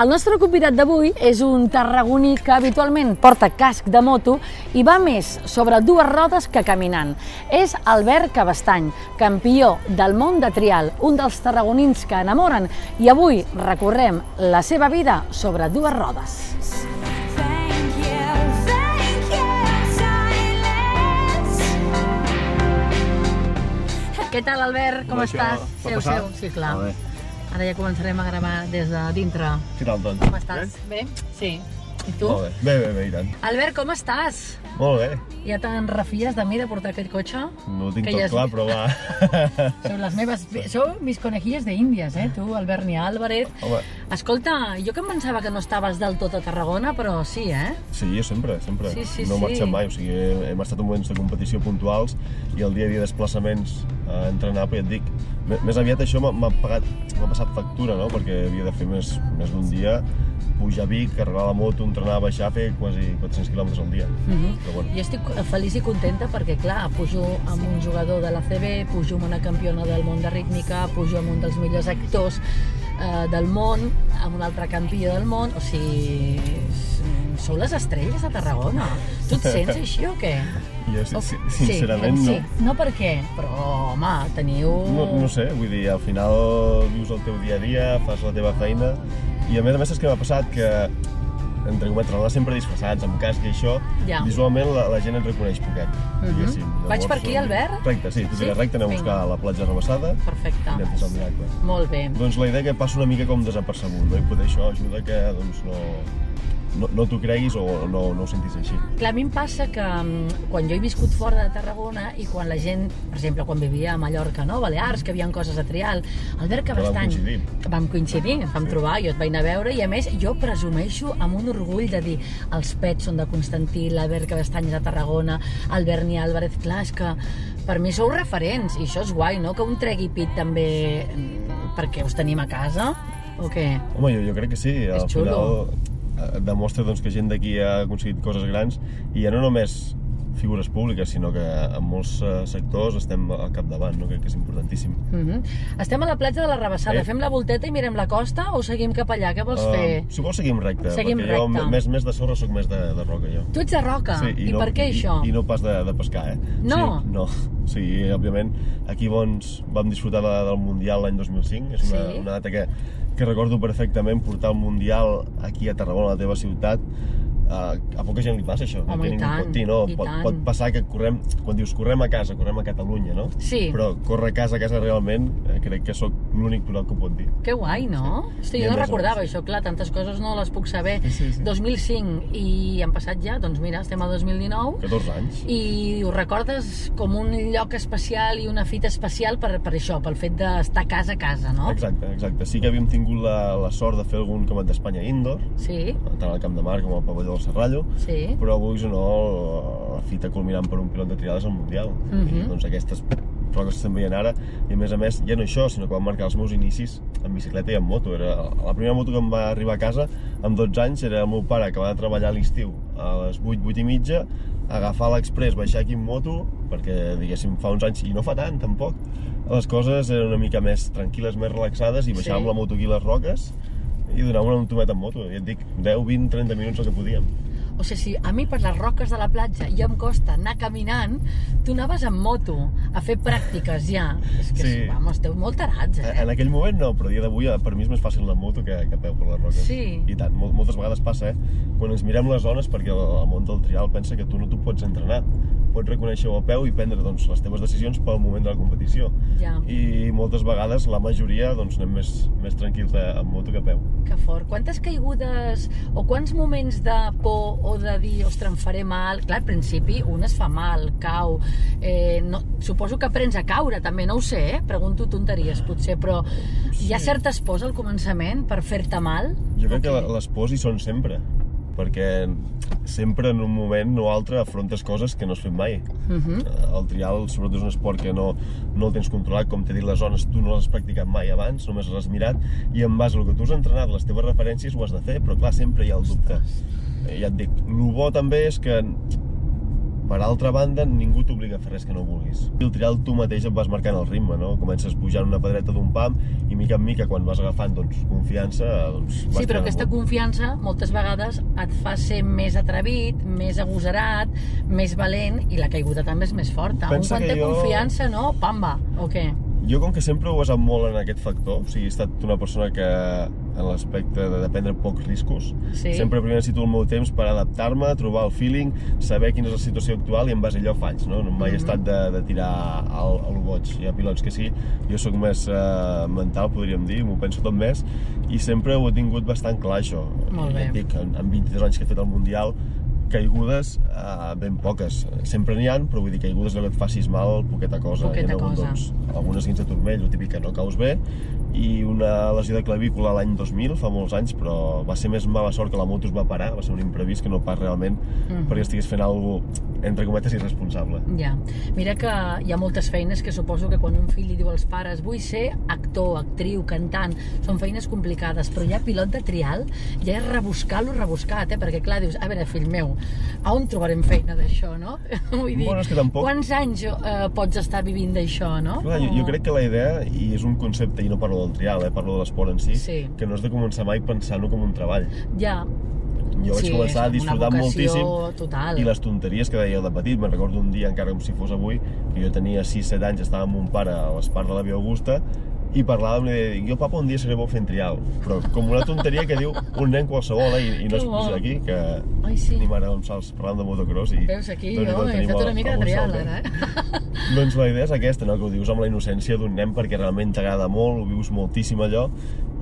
El nostre convidat d'avui és un tarragoní que habitualment porta casc de moto i va més sobre dues rodes que caminant. És Albert Cabestany, campió del món de trial, un dels tarragonins que enamoren, i avui recorrem la seva vida sobre dues rodes. Què tal, Albert? Com Com estàs? Seu, seu, sí, clar. Molt bé. Ara ja començarem a gravar des de dintre. Què tal, doncs? Com estàs? Bé? Sí. I tu? Molt bé. Bé, bé, bé, i tant. Albert, com estàs? Molt bé. Ja te'n refies de mi de portar aquest cotxe? No ho tinc Que tot ja és- clar, però va. Sou les meves... Sou mis conejilles d'Índies, eh? Tu, Albert Ni Álvarez. Home, Escolta, jo que em pensava que no estaves del tot a Tarragona, però sí, eh? sí, jo sempre, sempre. Sí, sí, no sí. he marxat mai, o sigui, hem estat en moments de competició puntuals i el dia a dia desplaçaments a entrenar, però ja et dic, més aviat això m'ha- pagat, m'ha passat factura, no?, perquè havia de fer més, més d'un dia, pujar a Vic, carregar la moto, entrenar, baixar, fer quasi 400 quilòmetres al dia. Mhm. Però bueno, Jo estic feliç i contenta perquè, clar, pujo amb un jugador de la CB, pujo amb una campiona del món de rítmica, pujo amb un dels millors actors eh, del món, amb un altre campió del món, o sigui, sou les estrelles de Tarragona. Tu et sents així o què? jo, si- O- si- sincerament, sí, no. Sí, no per què, però, home, teniu... No, no sé, vull dir, al final vius el teu dia a dia, fas la teva feina, i a més a més és que m'ha passat que entre cometes, anar sempre disfressats, amb casc i això, Ja. visualment la, la gent et reconeix poquet, Mhm. diguéssim. Vaig per aquí, doncs, Albert? Recte, sí, tu Sí? recte, anem a buscar la platja rebassada Perfecte. i anem al miracle. Molt bé. Doncs la idea que passa una mica com desapercebut, no? I poder això ajuda que doncs, no, no, no t'ho creguis o no, no ho sentis així. Clar, a mi em passa que mm, quan jo he viscut fora de Tarragona i quan la gent, per exemple, quan vivia a Mallorca, no? Balears, que hi havia coses a trial, Albert Que vam coincidir. Vam coincidir, ens vam Sí. trobar, jo et vaig anar a veure i a més jo presumeixo amb un orgull de dir els pets són de Constantí, l'Albert Cabestany és de Tarragona, el Berni Álvarez, clar, és que per mi sou referents i això és guai, no? Que un tregui pit també mm, perquè us tenim a casa o què? Home, jo, jo crec que sí. És Al xulo. final demostra doncs, que gent d'aquí ha aconseguit coses grans i ja no només figures públiques, sinó que en molts eh, sectors estem al capdavant, no? crec que és importantíssim. Mm Estem a la platja de la Rebassada, Eh? fem la volteta i mirem la costa o seguim cap allà? Què vols fer? Uh, si vols seguim recte, Seguim perquè jo recte. més, més de sorra sóc més de, de roca, jo. Tu ets de Roca, i, per què això? I, I no pas de, de pescar, eh? No? Sí, no. Sí, òbviament, aquí bons vam disfrutar de, del Mundial l'any 2005, és una, Sí. una data que, que recordo perfectament, portar el Mundial aquí a Tarragona, a la teva ciutat, a poca gent li passa això, Home, i tant, pot dir, no? i Pot, tant. pot passar que correm, quan dius correm a casa, correm a Catalunya, no? Sí. Però córrer a casa, a casa realment, eh, crec que sóc l'únic pilot que ho pot dir. Que guai, no? Hosti, I jo no recordava sí. això, clar, tantes coses no les puc saber. Sí, sí. 2005 i han passat ja, doncs mira, estem a 2019 14 anys. i ho recordes com un lloc especial i una fita especial per, per això, pel fet d'estar casa a casa, no? Exacte, exacte. Sí que havíem tingut la, la sort de fer algun campionat d'Espanya indoor, Sí, tant al Camp de Mar com al pavelló del Serrallo, sí. però avui o no, la fita culminant per un pilot de trial és el Mundial. Mhm. I, doncs aquestes proves que estem veient ara, i a més a més, ja no això, sinó que van marcar els meus inicis en bicicleta i en moto. Era, la primera moto que em va arribar a casa, amb 12 anys, era el meu pare que va treballar a l'estiu a les 8, 8 i mitja, agafar l'express, baixar aquí en moto, perquè, diguéssim, fa uns anys, i no fa tant, tampoc, les coses eren una mica més tranquil·les, més relaxades, i baixàvem Sí. la moto aquí les roques, i donàvem un tomet en moto, i et dic, 10, 20, 30 minuts el que podíem. O sigui, si a mi per les roques de la platja ja em costa anar caminant, tu anaves amb moto a fer pràctiques ja. És que, Sí. vamos, esteu molt tarats, eh? En aquell moment no, però dia d'avui eh, per mi és més fàcil la moto que, que peu per les roques. Sí. I tant, mol, moltes vegades passa, eh? Quan ens mirem les zones, perquè el, el món del trial pensa que tu no t'ho pots entrenar. Pots reconèixer-ho a peu i prendre doncs, les teves decisions pel moment de la competició. Ja. I moltes vegades, la majoria, doncs, anem més, més tranquils amb moto que a peu. Que fort. Quantes caigudes o quants moments de por o de dir, ostres, em faré mal? Clar, al principi un es fa mal, cau. Eh, no, suposo que aprens a caure, també, no ho sé, eh? Pregunto tonteries, potser, però hi ha certes pors al començament per fer-te mal? Jo crec O que les pors hi són sempre, perquè sempre en un moment o altre afrontes coses que no has fet mai. Uh -huh. El trial, sobretot, és un esport que no, no el tens controlat, com t'he dit, les zones tu no les has practicat mai abans, només les has mirat, i en base al que tu has entrenat, les teves referències, ho has de fer, però clar, sempre hi ha el dubte. Eh, Ja et dic, el bo també és que per altra banda, ningú t'obliga a fer res que no vulguis. I el trial tu mateix et vas marcant el ritme, no? Comences pujant una pedreta d'un pam i mica en mica, quan vas agafant doncs, confiança, doncs Sí, però aquesta amunt. confiança moltes vegades et fa ser més atrevit, més agosarat, més valent i la caiguda també és més forta. Pensa Un quan té jo- confiança, no? Pamba, o què? Jo, com que sempre ho he basat molt en aquest factor, o sigui, he estat una persona que en l'aspecte de, de prendre pocs riscos, Sí. sempre primer necessito el meu temps per adaptar-me, trobar el feeling, saber quina és la situació actual i en base a allò faig, no? No mai he Mhm. estat de, de tirar al, al boig. Hi ha pilots que sí, jo sóc més eh, mental, podríem dir, m'ho penso tot més, i sempre ho he tingut bastant clar, això. Molt bé. Et dic, en, en 23 anys que he fet el Mundial, caigudes eh, ben poques. Sempre n'hi han, però vull dir, caigudes allò que et facis mal, poqueta cosa. Poqueta Hi ha hagut, cosa. Doncs, algunes guins de turmell, el típic que no caus bé, i una lesió de clavícula l'any 2000, fa molts anys, però va ser més mala sort que la moto es va parar, va ser un imprevist que no pas realment Mhm. perquè estigués fent alguna entre cometes, irresponsable. Ja. Mira que hi ha moltes feines que suposo que quan un fill li diu als pares vull ser actor, actriu, cantant, són feines complicades, però ja pilot de trial ja és rebuscar-lo rebuscat, eh? perquè clar, dius, a veure, fill meu, a on trobarem feina d'això, no? Vull dir, Bueno, és que tampoc- quants anys eh, pots estar vivint d'això, no? Clar, jo, jo crec que la idea, i és un concepte, i no parlo del trial, eh, parlo de l'esport en si, Sí. que no has de començar mai pensant-ho com un treball. Ja, Jo vaig Sí, començar a disfrutar moltíssim total. i les tonteries que deia de petit, me'n recordo un dia, encara com si fos avui, que jo tenia 6-7 anys, estava amb mon pare a l'espart de la Via Augusta i parlàvem i deia, jo papa un dia seré bo fent trial però com una tonteria que diu un nen qualsevol eh, i, i no és bo. potser d'aquí que Ai, sí. ni m'agrada uns salts parlant de motocross i veus aquí, Déu-n'hi-do, jo he fet una mica de trial, ara, eh? doncs la idea és aquesta, no? que ho dius amb la innocència d'un nen perquè realment t'agrada molt, ho vius moltíssim allò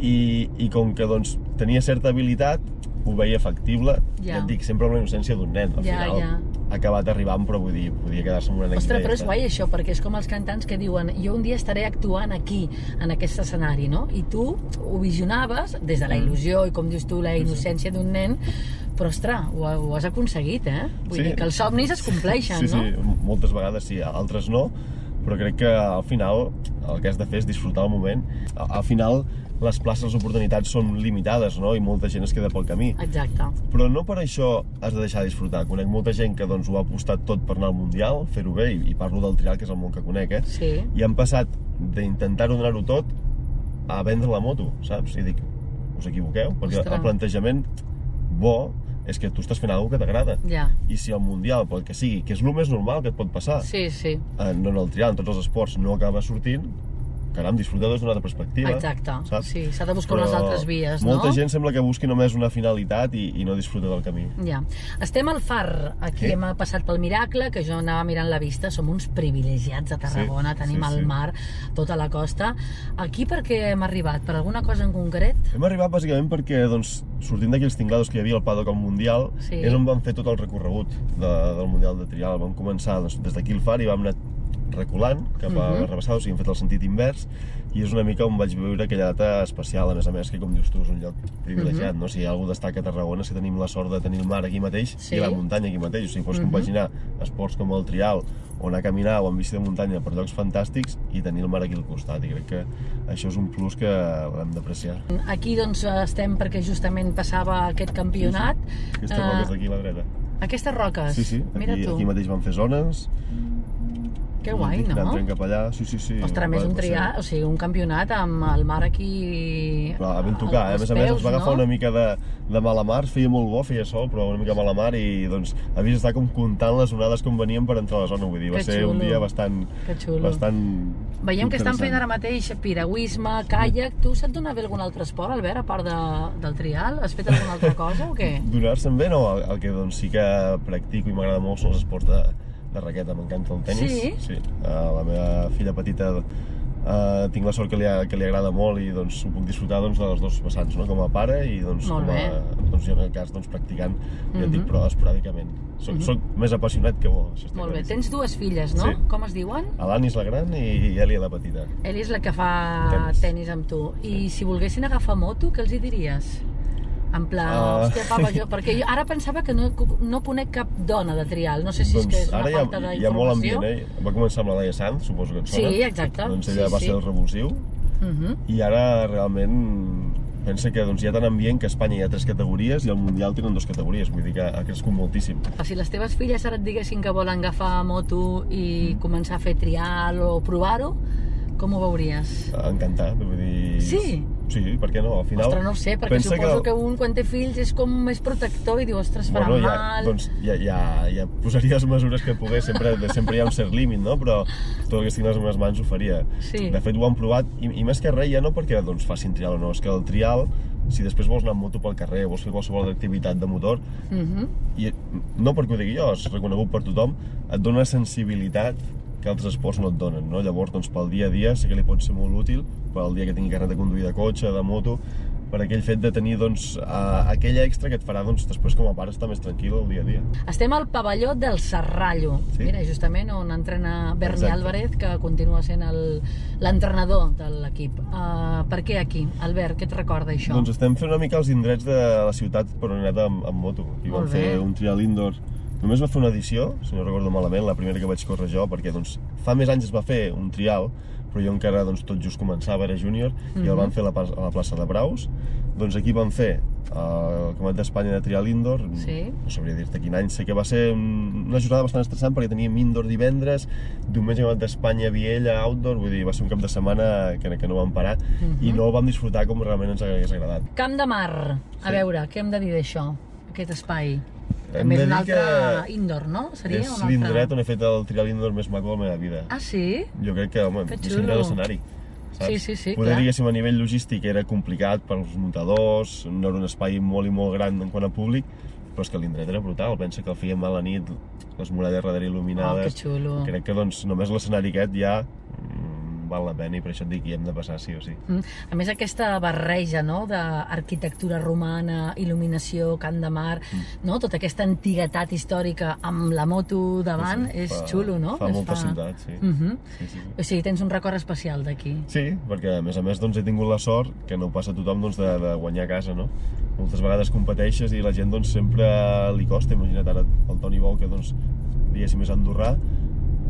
i, i com que doncs, tenia certa habilitat ho veia factible, Ja. ja. et dic, sempre amb la innocència d'un nen. Al Ja, final ja. Ha acabat arribant, però vull dir, podia quedar-se amb una anècdota. Ostres, però és està. guai això, perquè és com els cantants que diuen jo un dia estaré actuant aquí, en aquest escenari, no? I tu ho visionaves des de la Mm. il·lusió i, com dius tu, la innocència d'un nen, però, ostres, ho, ho has aconseguit, eh? Vull Sí. dir que els somnis es compleixen, sí, no? Sí, moltes vegades sí, altres no, però crec que al final el que has de fer és disfrutar el moment. Al final les places, les oportunitats són limitades, no? I molta gent es queda pel camí. Exacte. Però no per això has de deixar de disfrutar. Conec molta gent que doncs, ho ha apostat tot per anar al Mundial, fer-ho bé, i, i parlo del trial, que és el món que conec, eh? Sí. I han passat d'intentar-ho donar-ho tot a vendre la moto, saps? I dic, us equivoqueu, perquè Ostres. el plantejament bo és que tu estàs fent alguna que t'agrada. Ja. I si el Mundial, pel que sigui, que és el més normal que et pot passar, Sí, sí. no en el trial, en tots els esports, no acaba sortint, caram, disfruta des d'una altra perspectiva. Exacte. saps? Sí, s'ha de buscar unes Però altres vies, no? Molta gent sembla que busqui només una finalitat i, i no disfruta del camí. Ja. Estem al far, aquí Sí. hem passat pel Miracle, que jo anava mirant la vista, som uns privilegiats a Tarragona, Sí, tenim sí, el sí. mar, tota la costa. Aquí per què hem arribat? Per alguna cosa en concret? Hem arribat bàsicament perquè, doncs, sortint d'aquells tinglados que hi havia al Paddock al Mundial, Sí. és on vam fer tot el recorregut de, del Mundial de Trial. Vam començar doncs, des d'aquí al far i vam anar reculant cap a Mhm. les rebassades, o sigui, hem fet el sentit invers, i és una mica on vaig viure aquella data especial, a més a més, que com dius tu, és un lloc privilegiat, no? Si hi ha algú destaca a Tarragona, si tenim la sort de tenir el mar aquí mateix Sí. i la muntanya aquí mateix, o sigui, pots Mhm. compaginar esports com el trial, o anar a caminar o en bici de muntanya per llocs fantàstics i tenir el mar aquí al costat, i crec que això és un plus que l'hem d'apreciar. Aquí doncs estem perquè justament passava aquest campionat. Aquestes Eh, roques d'aquí a la dreta. Aquestes roques. Sí, sí, Mira aquí, tu. aquí mateix van fer zones. Que guai, no? Anant tren cap allà, sí, sí, sí. Ostres, més un triar, o sigui, un campionat amb el mar aquí... Clar, ben tocar, eh? a més a més ens va agafar no? una mica de, de mala mar, feia molt bo, feia sol, però una mica mala mar i doncs havies d'estar com comptant les onades com venien per entrar a la zona, vull dir, va Que ser un xulo. dia bastant, Que xulo. bastant Veiem que estan fent ara mateix piragüisme, caiac. Tu se't dona bé algun altre esport, Albert, a part de, del trial? Has fet alguna altra cosa o què? Donar-se'n bé, no, el, el que doncs, sí que practico i m'agrada molt són els esports de, de raqueta, m'encanta el tennis. Sí? sí. Uh, la meva filla petita uh, tinc la sort que li, que li agrada molt i doncs ho puc disfrutar doncs, de les dos vessants, no? com a pare i doncs, Molt com a, bé. doncs, jo en aquest cas doncs, practicant, ja et dic, Mhm. però esporàdicament. Soc, soc més apassionat que bo, està Molt bé. claríssim. Tens dues filles, no? Sí. Com es diuen? Alani és la gran i, i Eli la petita. Ell és la que fa Tenis. tenis amb tu. I si volguessin agafar moto, què els hi diries? En pla, Ah. hòstia, papa, jo... Perquè jo ara pensava que no, no conec cap dona de trial. No sé si és que és una Doncs ara hi ha, falta hi ha molt d'informació. ambient, eh? Va començar amb la Laia Sanz, suposo que et sona. Sí, exacte. Doncs ella Sí, va sí. ser el revulsiu. Uh -huh. I ara realment pensa que doncs, hi ha tant ambient que a Espanya hi ha tres categories i al Mundial tenen dues categories, vull dir que ha crescut moltíssim. Si les teves filles ara et diguessin que volen agafar moto i començar a fer trial o provar-ho, com ho veuries? Encantat, vull dir... Sí? Sí, per què no? Al final... Ostres, no sé, perquè suposo que... un quan té fills és com més protector i diu, ostres, farà Bueno, ja, mal... doncs ja, ja, ja posaria les mesures que pogués, sempre, sempre hi ha un cert límit, no? Però tot el que estigui a les meves mans ho faria. Sí. De fet, ho han provat, i, i més que res, ja no perquè doncs, facin trial o no, és que el trial, si després vols anar amb moto pel carrer, vols fer qualsevol activitat de motor, Uh -huh. i no perquè ho digui jo, és reconegut per tothom, et dona sensibilitat que altres esports no et donen, no? Llavors, doncs, pel dia a dia sí que li pot ser molt útil, per al dia que tingui carnet de conduir de cotxe, de moto, per aquell fet de tenir, doncs, uh, aquell extra que et farà, doncs, després com a pare estar més tranquil el dia a dia. Estem al pavelló del Serrallo, Sí. mira, justament on entrena Berni Exacte. Álvarez, que continua sent l'entrenador de l'equip. Uh, per què aquí? Albert, què et recorda això? Doncs estem fent una mica els indrets de la ciutat per on he anat amb, amb moto. I vam bé. fer un trial indoor. Només va fer una edició, si no recordo malament, la primera que vaig córrer jo, perquè doncs, fa més anys es va fer un trial, però jo encara doncs, tot just començava, era júnior, i el Mhm. vam fer a la, a la plaça de Braus. Doncs aquí vam fer eh, el Campionat d'Espanya de trial indoor, Sí. no sabria dir-te quin any, sé que va ser un, una jornada bastant estressant perquè teníem indoor divendres, diumenge Campionat d'Espanya Viella, outdoor, vull dir, va ser un cap de setmana que, que no vam parar i Mhm. no vam disfrutar com realment ens hagués agradat. Camp de Mar, a Sí. veure, què hem de dir d'això, aquest espai? També és un altre que indoor, no? Seria és altre... l'indret on he fet el trial indoor més maco de la meva vida. Ah, sí? Jo crec que, home, Que és un gran escenari. Saps? Sí, sí, sí, Poder, clar. diguéssim, a nivell logístic era complicat pels muntadors, no era un espai molt i molt gran en quant a públic, però és que l'indret era brutal. Pensa que el fèiem a la nit, les muralles darrere il·luminades. Oh, que xulo. Crec que doncs, només l'escenari aquest ja val la pena i per això et dic que hi hem de passar sí o sí. Mm. A més, aquesta barreja no, d'arquitectura romana, il·luminació, camp de mar, Mm. no? tota aquesta antiguitat històrica amb la moto davant, Sí, sí, és fa- xulo, no? fa Es molta ciutat, sí. Mhm. Sí, sí, sí. O sigui, tens un record especial d'aquí. Sí, perquè a més a més doncs, he tingut la sort, que no passa a tothom, doncs, de, de guanyar casa, no? Moltes vegades competeixes i la gent doncs, sempre li costa, imagina't ara el Toni Bou, que doncs, diguéssim és andorrà,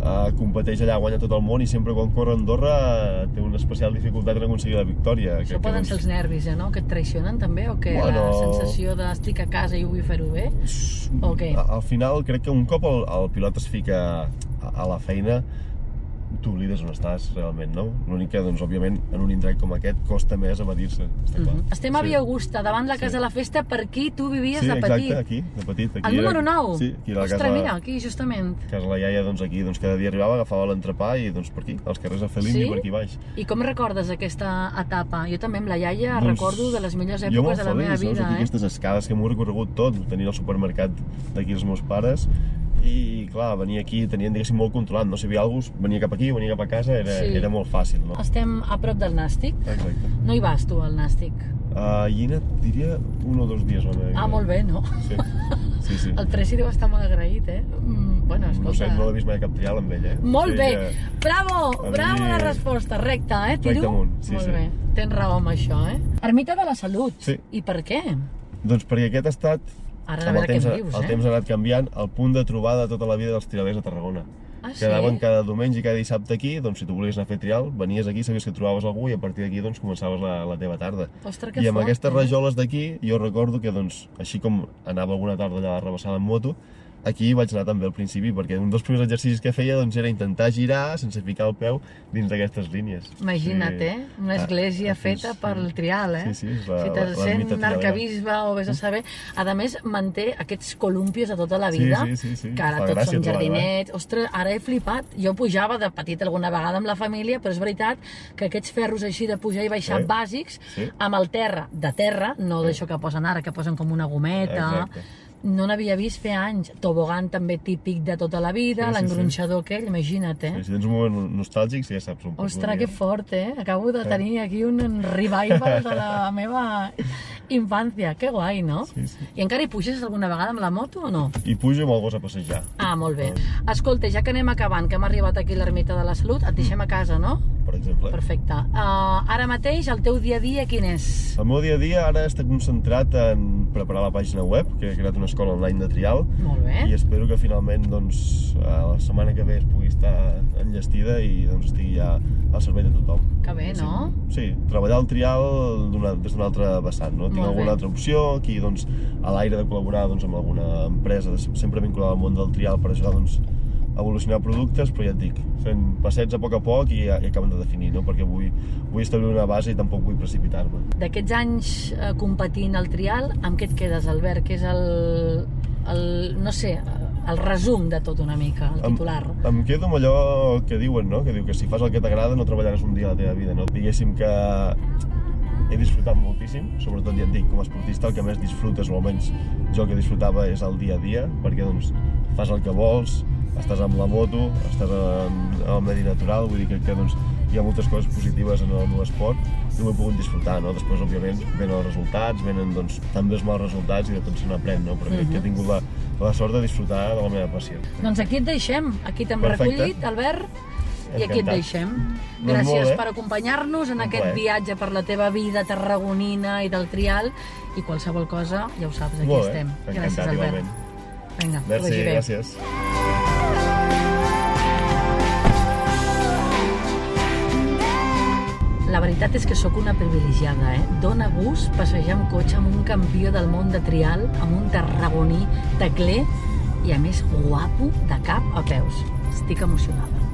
eh, competeix allà, guanya tot el món i sempre quan corre a Andorra eh, té una especial dificultat en aconseguir la victòria. Això que, poden doncs, ser els nervis, eh, no? Que et traicionen també, o que Bueno. la sensació d'estic a casa i vull fer-ho bé? O què? Al final, crec que un cop el, el pilot es fica a, a la feina, t'oblides on estàs realment, no? L'únic que, doncs, òbviament, en un indret com aquest costa més evadir-se, està clar. Mhm. Estem a Sí. Via Augusta, davant la Casa Sí. de la Festa, per aquí tu vivies Sí, de exacte, petit. aquí, de petit. Aquí El era- número 9? Sí, aquí a la Ostres, casa, mira, aquí, justament. casa la iaia, doncs aquí, doncs cada dia arribava, agafava l'entrepà i doncs per aquí, als carrers de Felini, Sí? per aquí baix. I com recordes aquesta etapa? Jo també amb la iaia Doncs, recordo de les millors jo èpoques molt de la feliç, meva saps? vida, Aquí eh? aquestes escales que m'ho he recorregut tot, tenint el supermercat d'aquí els meus pares, i clar, venia aquí, tenien diguéssim molt controlat, no sabia alguna cosa, venia cap aquí, venia cap a casa, era, Sí. era molt fàcil, no? Estem a prop del Nàstic. Exacte. No hi vas tu, al Nàstic? Uh, i he anat, diria, un o dos dies vida. Ah, molt bé, no? Sí, sí, sí. El Preci deu estar molt agraït, eh? Mm, bueno, escolta... No sé, no l'he vist mai a cap trial amb ell, eh? Molt Sí, bé! que- Bravo! A Bravo mi- la resposta, recta, eh? Tiro? Recte amunt, sí, Molt sí. bé, tens raó amb això, eh? Ermita de la Salut. Sí. I per què? Doncs perquè aquest ha estat, Ara a amb veure què temps, em dius, el eh? temps ha anat canviant, el punt de trobada de tota la vida dels trialers a Tarragona. Ah, sí? Quedaven cada diumenge i cada dissabte aquí, doncs si tu volies anar a fer trial, venies aquí, sabies que trobaves algú i a partir d'aquí doncs començaves la, la teva tarda. Ostres, que I amb fort, aquestes eh? rajoles d'aquí, jo recordo que doncs, així com anava alguna tarda allà a rebassar en moto, aquí vaig anar també al principi, perquè un dels primers exercicis que feia doncs, era intentar girar sense ficar el peu dins d'aquestes línies. Imagina't, Sí. eh? Una església Ah, feta sí. pel trial, eh? Sí, sí, és la- si te'l sent un arcabisbe o vés a saber... A més, manté aquests columpios de tota la Sí, vida, sí, sí, sí. que ara Fa tots gràcia són trobar-ho, eh? jardinets... Ostres, ara he flipat. Jo pujava de petit alguna vegada amb la família, però és veritat que aquests ferros així de pujar i baixar Sí. bàsics, Sí. amb el terra, de terra, no d'això que posen ara, que posen com una gometa... Exacte. No n'havia vist fer anys. Tobogan també típic de tota la vida, Sí, sí, sí. l'engronxador aquell, imagina't, eh? Sí, si tens un moment nostàlgic, sí, ja saps on Ostres, que fort, eh? Acabo de tenir aquí un revival de la meva infància. Que guai, no? Sí, sí. I encara hi puges alguna vegada amb la moto o no? I pujo amb el gos a passejar. Ah, molt bé. Escolta, ja que anem acabant, que hem arribat aquí a l'ermita de la Salut, et deixem a casa, no? Exemple. Perfecte. Uh, ara mateix, el teu dia a dia quin és? El meu dia a dia ara està concentrat en preparar la pàgina web, que he creat una escola online de trial, Molt bé. i espero que finalment doncs, la setmana que ve es pugui estar enllestida i doncs, estigui ja al servei de tothom. Que bé, no? Sí, treballar el trial d'una- des d'una altra vessant, no? Tinc Molt alguna bé. altra opció, aquí doncs, a l'aire de col·laborar doncs, amb alguna empresa sempre vinculada al món del trial per ajudar doncs, evolucionar productes, però ja et dic, fent passets a poc a poc i, i acaben de definir, no? perquè vull, vull establir una base i tampoc vull precipitar-me. D'aquests anys eh, competint al trial, amb què et quedes, Albert? Que és el, el no sé, el resum de tot una mica, el titular. Em, em quedo amb allò que diuen, no? que diu que si fas el que t'agrada no treballaràs un dia a la teva vida. No? Diguéssim que he disfrutat moltíssim, sobretot ja et dic, com a esportista el que més disfrutes, o almenys jo que disfrutava és el dia a dia, perquè doncs fas el que vols, estàs amb la moto, estàs en, en el medi natural, vull dir que, que doncs, hi ha moltes coses positives en el meu esport i ho he pogut disfrutar, no? Després, òbviament, venen els resultats, venen doncs, també els mals resultats i de tot se n'aprèn, no? Però crec que he tingut la, la sort de disfrutar de la meva passió. Doncs aquí et deixem, aquí t'hem recollit, Albert, i aquí et deixem. Doncs Gràcies bé. per acompanyar-nos en aquest viatge per la teva vida tarragonina i del trial, i qualsevol cosa, ja ho saps, aquí Molt estem. Gràcies, Albert. igualment. Vinga, que Merci, vagi bé. gràcies. La veritat és que sóc una privilegiada, eh? Dóna gust passejar amb cotxe amb un campió del món de trial, amb un tarragoní tecler i, a més, guapo de cap a peus. Estic emocionada.